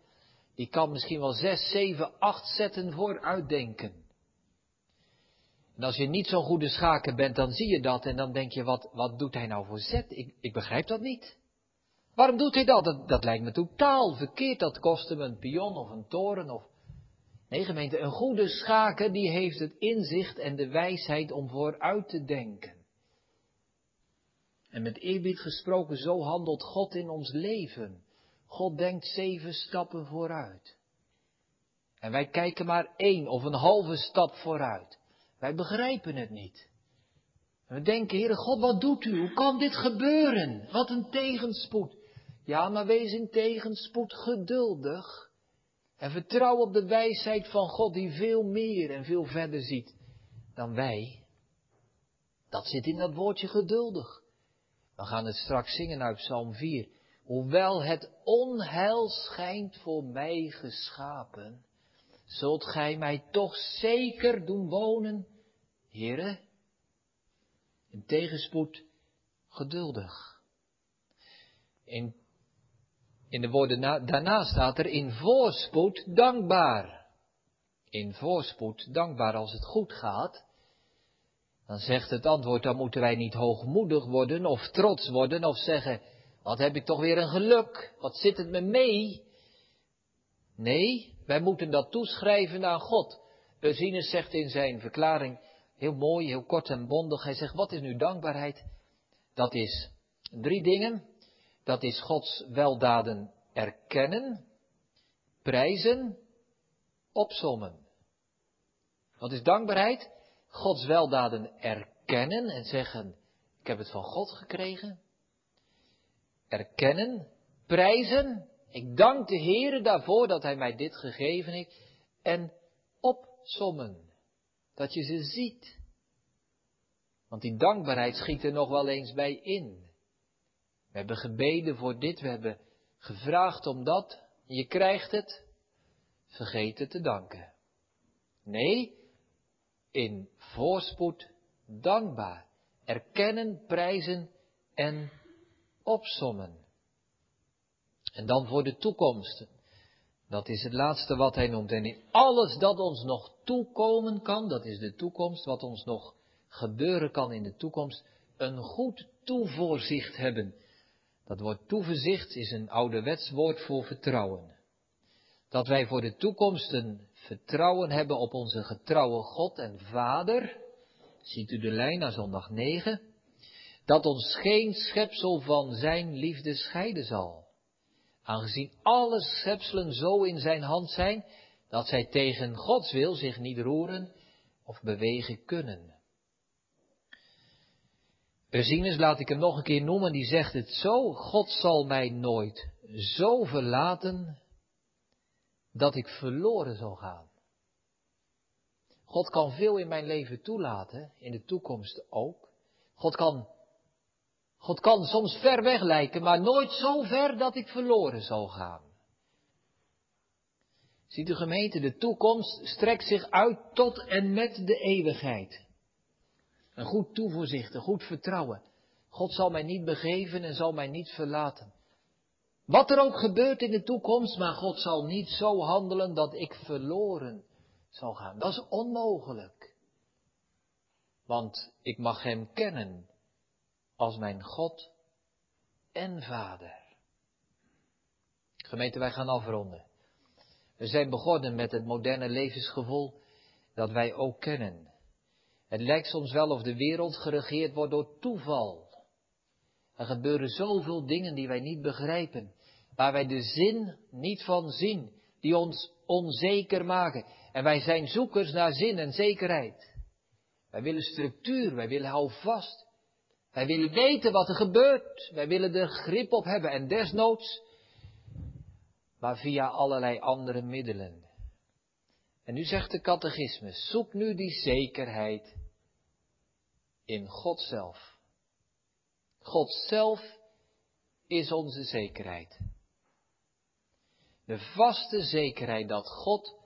die kan misschien wel zes, zeven, acht zetten vooruitdenken. En als je niet zo'n goede schaker bent, dan zie je dat en dan denk je, wat, wat doet hij nou voor zet? Ik, ik begrijp dat niet. Waarom doet hij dat? dat? dat? lijkt me totaal verkeerd. Dat kost hem een pion of een toren of... Nee, gemeente, een goede schaker die heeft het inzicht en de wijsheid om vooruit te denken. En met eerbied gesproken, zo handelt God in ons leven. God denkt zeven stappen vooruit. En wij kijken maar één of een halve stap vooruit. Wij begrijpen het niet. We denken, Heere God, wat doet u? Hoe kan dit gebeuren? Wat een tegenspoed. Ja, maar wees in tegenspoed geduldig. En vertrouw op de wijsheid van God die veel meer en veel verder ziet dan wij. Dat zit in dat woordje geduldig. We gaan het straks zingen uit Psalm 4. Hoewel het onheil schijnt voor mij geschapen, zult gij mij toch zeker doen wonen, Heere, in tegenspoed geduldig. In, in de woorden daarna staat er in voorspoed dankbaar. In voorspoed dankbaar als het goed gaat. Dan zegt het antwoord, dan moeten wij niet hoogmoedig worden of trots worden of zeggen, wat heb ik toch weer een geluk, wat zit het me mee? Nee, wij moeten dat toeschrijven aan God. Eusinus zegt in zijn verklaring, heel mooi, heel kort en bondig, hij zegt, wat is nu dankbaarheid? Dat is drie dingen. Dat is Gods weldaden erkennen, prijzen, opsommen. Wat is dankbaarheid? Gods weldaden erkennen en zeggen, ik heb het van God gekregen. Erkennen, prijzen, Ik dank de Heere daarvoor dat Hij mij dit gegeven heeft. En opsommen. Dat je ze ziet. Want die dankbaarheid schiet er nog wel eens bij in. We hebben gebeden voor dit, we hebben gevraagd om dat. Je krijgt het. Vergeet het te danken. Nee, in voorspoed dankbaar. Erkennen, prijzen en opsommen. En dan voor de toekomst. Dat is het laatste wat hij noemt. En in alles dat ons nog toekomen kan, dat is de toekomst, wat ons nog gebeuren kan in de toekomst, een goed toevoorzicht hebben. Dat woord toeverzicht is een ouderwets woord voor vertrouwen. Dat wij voor de toekomst een vertrouwen hebben op onze getrouwe God en Vader. Ziet u de lijn naar zondag 9? Dat ons geen schepsel van zijn liefde scheiden zal. Aangezien alle schepselen zo in zijn hand zijn, dat zij tegen Gods wil zich niet roeren of bewegen kunnen. Ursinus, laat ik hem nog een keer noemen, die zegt het zo, God zal mij nooit zo verlaten dat ik verloren zal gaan. God kan veel in mijn leven toelaten, in de toekomst ook. God kan, God kan soms ver weg lijken, maar nooit zo ver dat ik verloren zal gaan. Ziet de gemeente, de toekomst strekt zich uit tot en met de eeuwigheid. Een goed toevoorzicht, een goed vertrouwen. God zal mij niet begeven en zal mij niet verlaten. Wat er ook gebeurt in de toekomst, maar God zal niet zo handelen dat ik verloren zal gaan. Dat is onmogelijk. Want ik mag Hem kennen als mijn God en Vader. Gemeente, wij gaan afronden. We zijn begonnen met het moderne levensgevoel dat wij ook kennen. Het lijkt soms wel of de wereld geregeerd wordt door toeval. Er gebeuren zoveel dingen die wij niet begrijpen, waar wij de zin niet van zien, die ons onzeker maken. En wij zijn zoekers naar zin en zekerheid. Wij willen structuur, wij willen houvast. Wij willen weten wat er gebeurt. Wij willen er grip op hebben en desnoods, maar via allerlei andere middelen. En nu zegt de catechismus, zoek nu die zekerheid in God zelf. God zelf is onze zekerheid. De vaste zekerheid dat God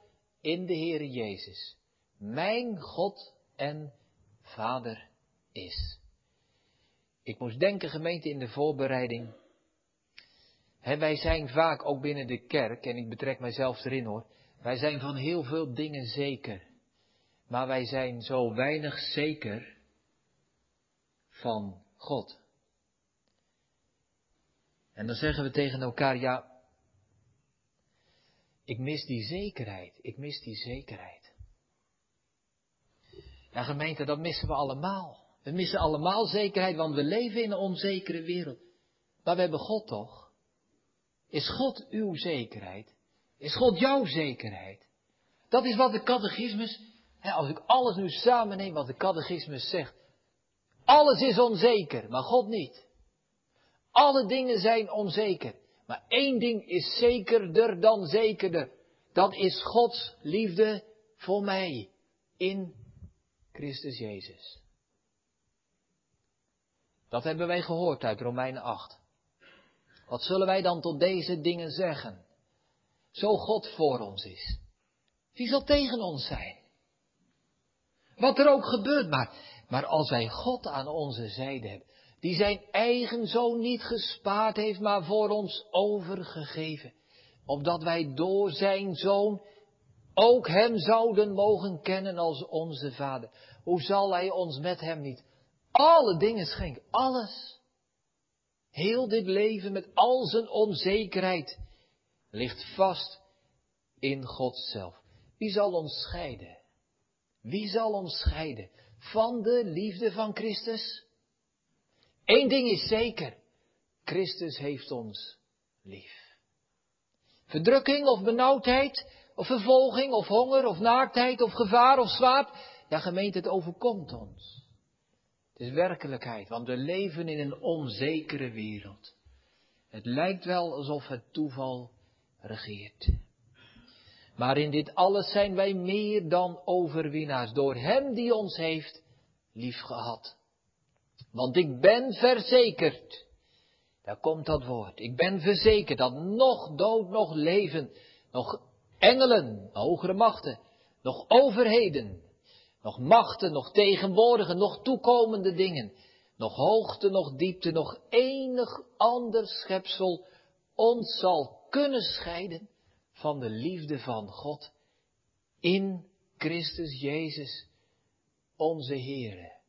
in de Heere Jezus mijn God en Vader is. Ik moest denken, gemeente, in de voorbereiding. wij zijn vaak ook binnen de kerk, en ik betrek mijzelf erin hoor, wij zijn van heel veel dingen zeker. Maar wij zijn zo weinig zeker van God. En dan zeggen we tegen elkaar, ja, ik mis die zekerheid, ik mis die zekerheid. Ja, gemeente, dat missen we allemaal. We missen allemaal zekerheid, want we leven in een onzekere wereld. Maar we hebben God toch? Is God uw zekerheid? Is God jouw zekerheid? Dat is wat de catechismus, als ik alles nu samenneem wat de catechismus zegt. Alles is onzeker, maar God niet. Alle dingen zijn onzeker. Maar één ding is zekerder dan zekerder. Dat is Gods liefde voor mij in Christus Jezus. Dat hebben wij gehoord uit Romeinen 8. Wat zullen wij dan tot deze dingen zeggen? Zo God voor ons is. Wie zal tegen ons zijn? Wat er ook gebeurt, maar, maar als wij God aan onze zijde hebben, die zijn eigen zoon niet gespaard heeft, maar voor ons overgegeven, opdat wij door zijn zoon ook hem zouden mogen kennen als onze vader. Hoe zal hij ons met hem niet alle dingen schenken? Alles. Heel dit leven met al zijn onzekerheid ligt vast in God zelf. Wie zal ons scheiden? Wie zal ons scheiden van de liefde van Christus? Eén ding is zeker. Christus heeft ons lief. Verdrukking of benauwdheid, of vervolging, of honger, of naaktheid, of gevaar, of zwaard. Ja, gemeente, het overkomt ons. Het is werkelijkheid, want we leven in een onzekere wereld. Het lijkt wel alsof het toeval regeert. Maar in dit alles zijn wij meer dan overwinnaars door Hem die ons heeft liefgehad. Want ik ben verzekerd, daar komt dat woord, ik ben verzekerd dat nog dood, nog leven, nog engelen, hogere machten, nog overheden, nog machten, nog tegenwoordige, nog toekomende dingen, nog hoogte, nog diepte, nog enig ander schepsel ons zal kunnen scheiden van de liefde van God in Christus Jezus, onze Heere.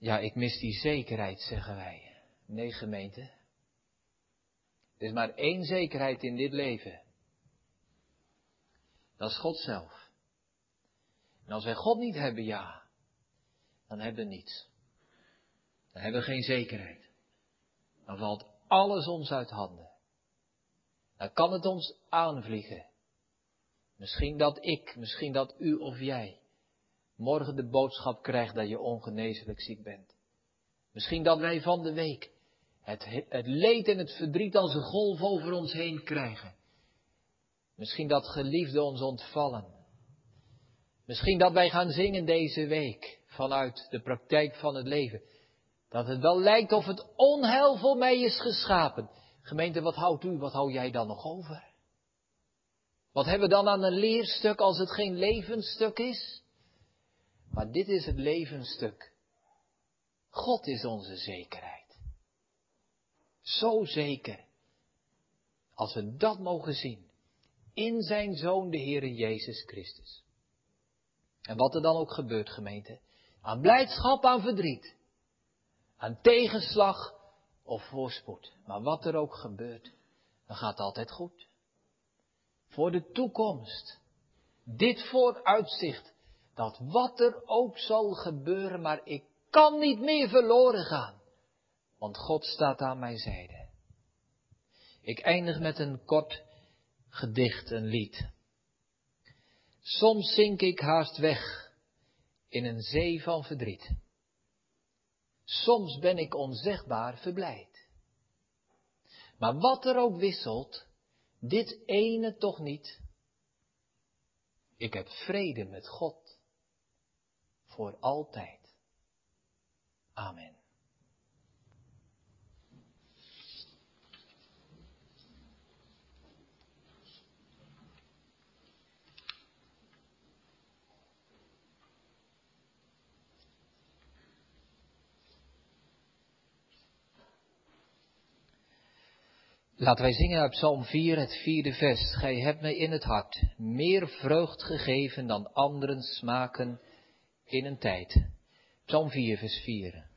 Ja, ik mis die zekerheid, zeggen wij. Nee, gemeente. Er is maar één zekerheid in dit leven. Dat is God zelf. En als wij God niet hebben, ja, dan hebben we niets. Dan hebben we geen zekerheid. Dan valt alles ons uit handen. Dan kan het ons aanvliegen. Misschien dat ik, misschien dat u of jij morgen de boodschap krijgt dat je ongeneeslijk ziek bent. Misschien dat wij van de week het, het leed en het verdriet als een golf over ons heen krijgen. Misschien dat geliefden ons ontvallen. Misschien dat wij gaan zingen deze week vanuit de praktijk van het leven. Dat het wel lijkt of het onheil voor mij is geschapen. Gemeente, wat houdt u, wat hou jij dan nog over? Wat hebben we dan aan een leerstuk als het geen levensstuk is? Maar dit is het levensstuk. God is onze zekerheid. Zo zeker. Als we dat mogen zien. In zijn Zoon, de Heere Jezus Christus. En wat er dan ook gebeurt, gemeente. Aan blijdschap, aan verdriet. Aan tegenslag of voorspoed. Maar wat er ook gebeurt, dan gaat het altijd goed. Voor de toekomst. Dit vooruitzicht dat wat er ook zal gebeuren, maar ik kan niet meer verloren gaan. Want God staat aan mijn zijde. Ik eindig met een kort gedicht, een lied. Soms zink ik haast weg in een zee van verdriet. Soms ben ik onzegbaar verblijd. Maar wat er ook wisselt, dit ene toch niet. Ik heb vrede met God voor altijd. Amen. Laten wij zingen uit Psalm 4, het vierde vers. Gij hebt mij in het hart meer vreugd gegeven dan anderen smaken in een tijd. Psalm 4, vers 4.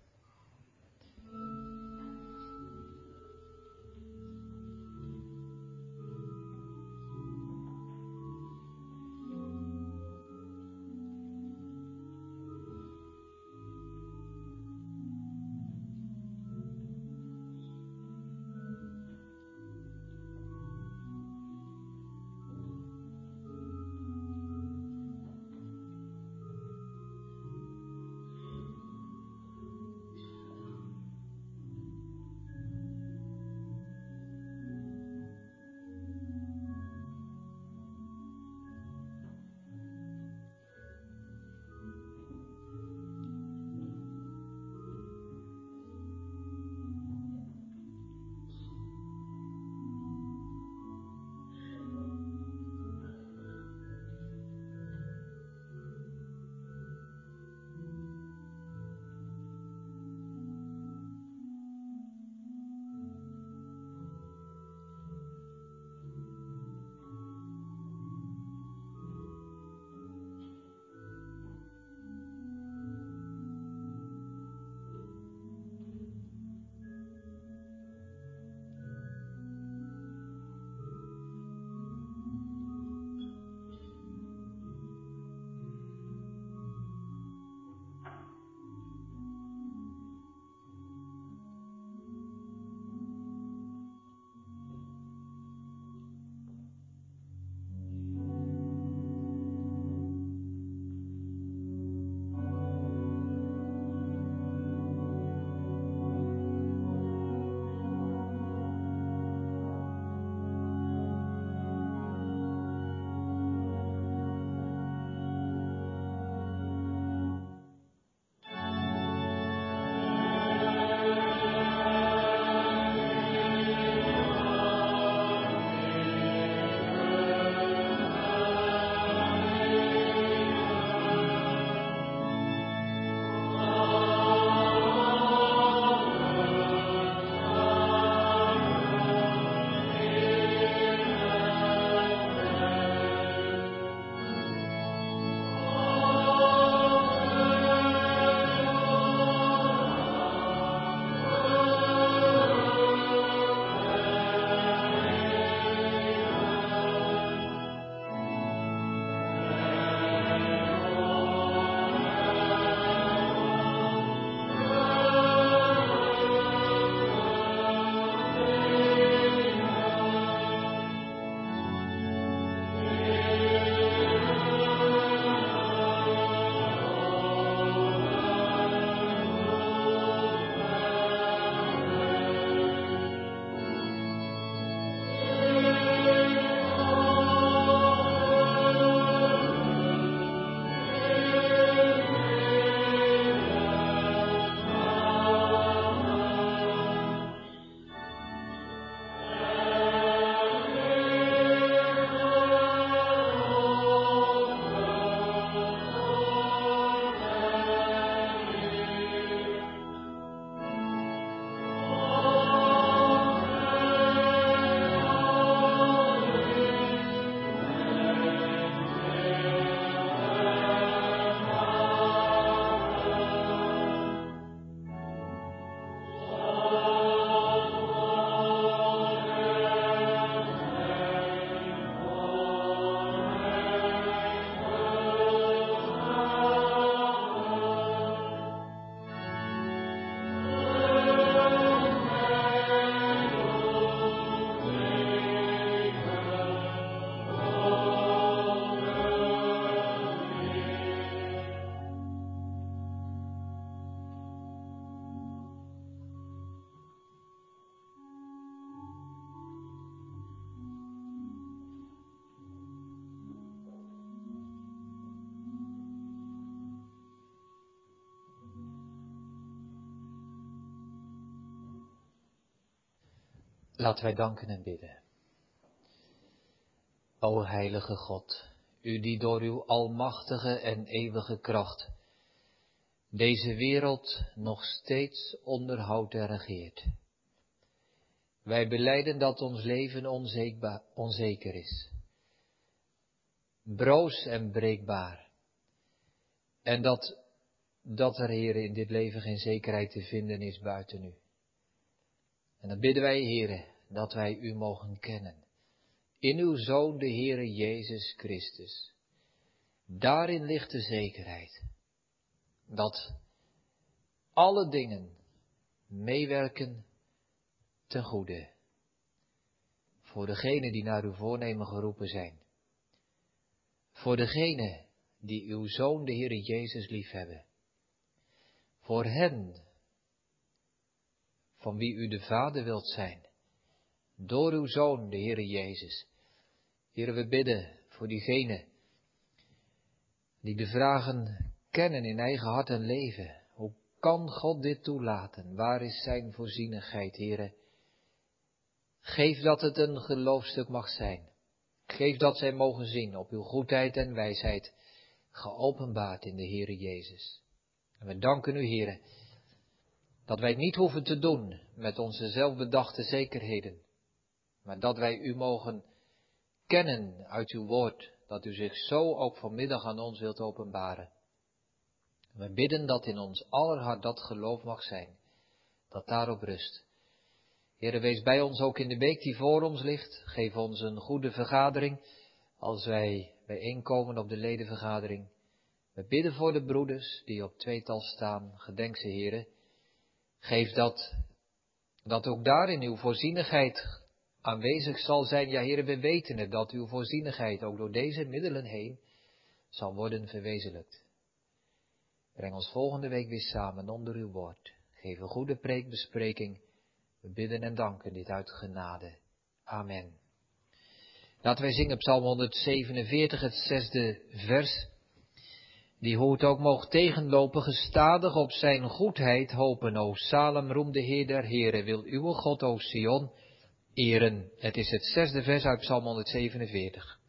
Laten wij danken en bidden. O heilige God, u die door uw almachtige en eeuwige kracht deze wereld nog steeds onderhoudt en regeert. Wij beleiden dat ons leven onzeker is, broos en breekbaar, en dat, dat er, heren, in dit leven geen zekerheid te vinden is buiten u. En dan bidden wij, heren, dat wij u mogen kennen. In uw Zoon, de Heere Jezus Christus. Daarin ligt de zekerheid. Dat alle dingen meewerken ten goede. Voor degenen die naar uw voornemen geroepen zijn. Voor degenen die uw Zoon, de Heere Jezus, liefhebben. Voor hen van wie u de Vader wilt zijn. Door uw Zoon, de Heere Jezus. Heere, we bidden voor diegenen die de vragen kennen in eigen hart en leven. Hoe kan God dit toelaten? Waar is zijn voorzienigheid, Heere? Geef dat het een geloofstuk mag zijn. Geef dat zij mogen zien op uw goedheid en wijsheid, geopenbaard in de Heere Jezus. En we danken u, Heere, dat wij het niet hoeven te doen met onze zelfbedachte zekerheden, maar dat wij u mogen kennen uit uw woord, dat u zich zo ook vanmiddag aan ons wilt openbaren. We bidden dat in ons aller hart dat geloof mag zijn, dat daarop rust. Heere, wees bij ons ook in de week die voor ons ligt. Geef ons een goede vergadering als wij bijeenkomen op de ledenvergadering. We bidden voor de broeders die op tweetal staan. Gedenk ze, Heere. Geef dat, dat ook daarin uw voorzienigheid aanwezig zal zijn. Ja, heren, we weten het, dat uw voorzienigheid ook door deze middelen heen zal worden verwezenlijkt. Breng ons volgende week weer samen onder uw woord. Geef een goede preekbespreking. We bidden en danken dit uit genade. Amen. Laten wij zingen Psalm 147, het zesde vers. Die hoe het ook mocht tegenlopen, gestadig op zijn goedheid hopen. O Salem, roem de Heer der Heren, wil uw God, o Sion, eren. Het is het zesde vers uit Psalm 147.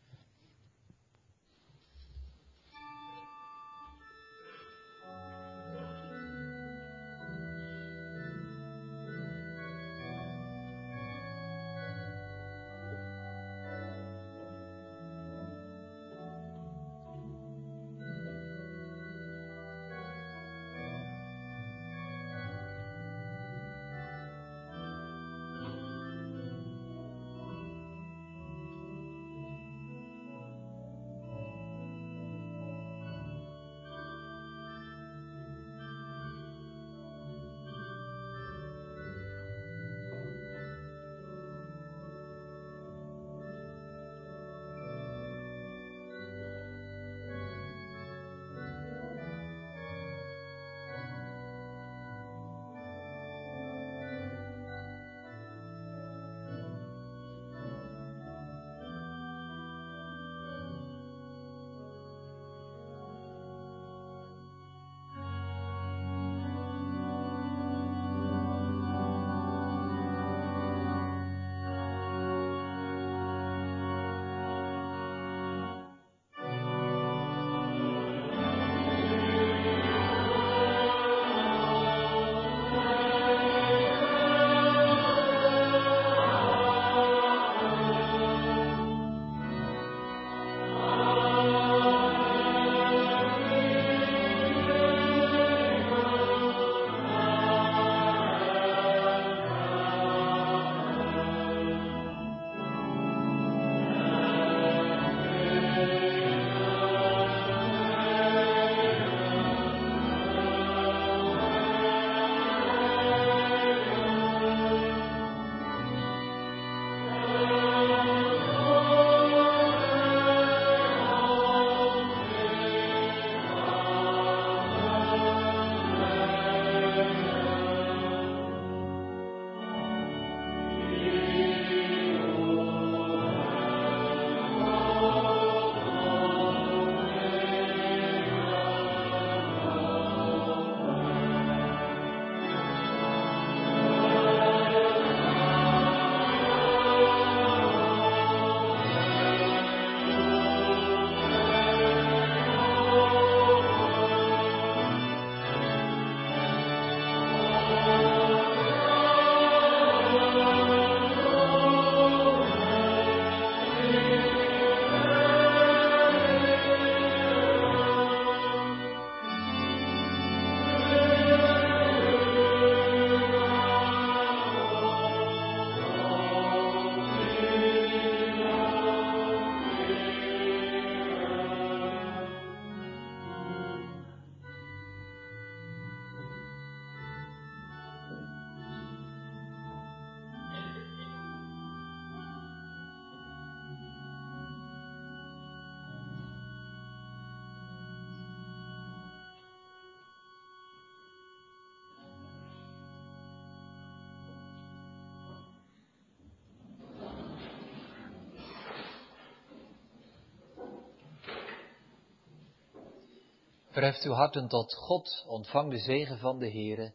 Verheft uw harten tot God, ontvang de zegen van de Heere,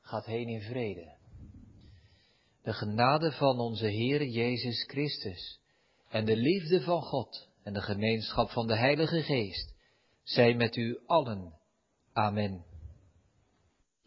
gaat heen in vrede. De genade van onze Heere Jezus Christus en de liefde van God en de gemeenschap van de Heilige Geest zij met u allen. Amen.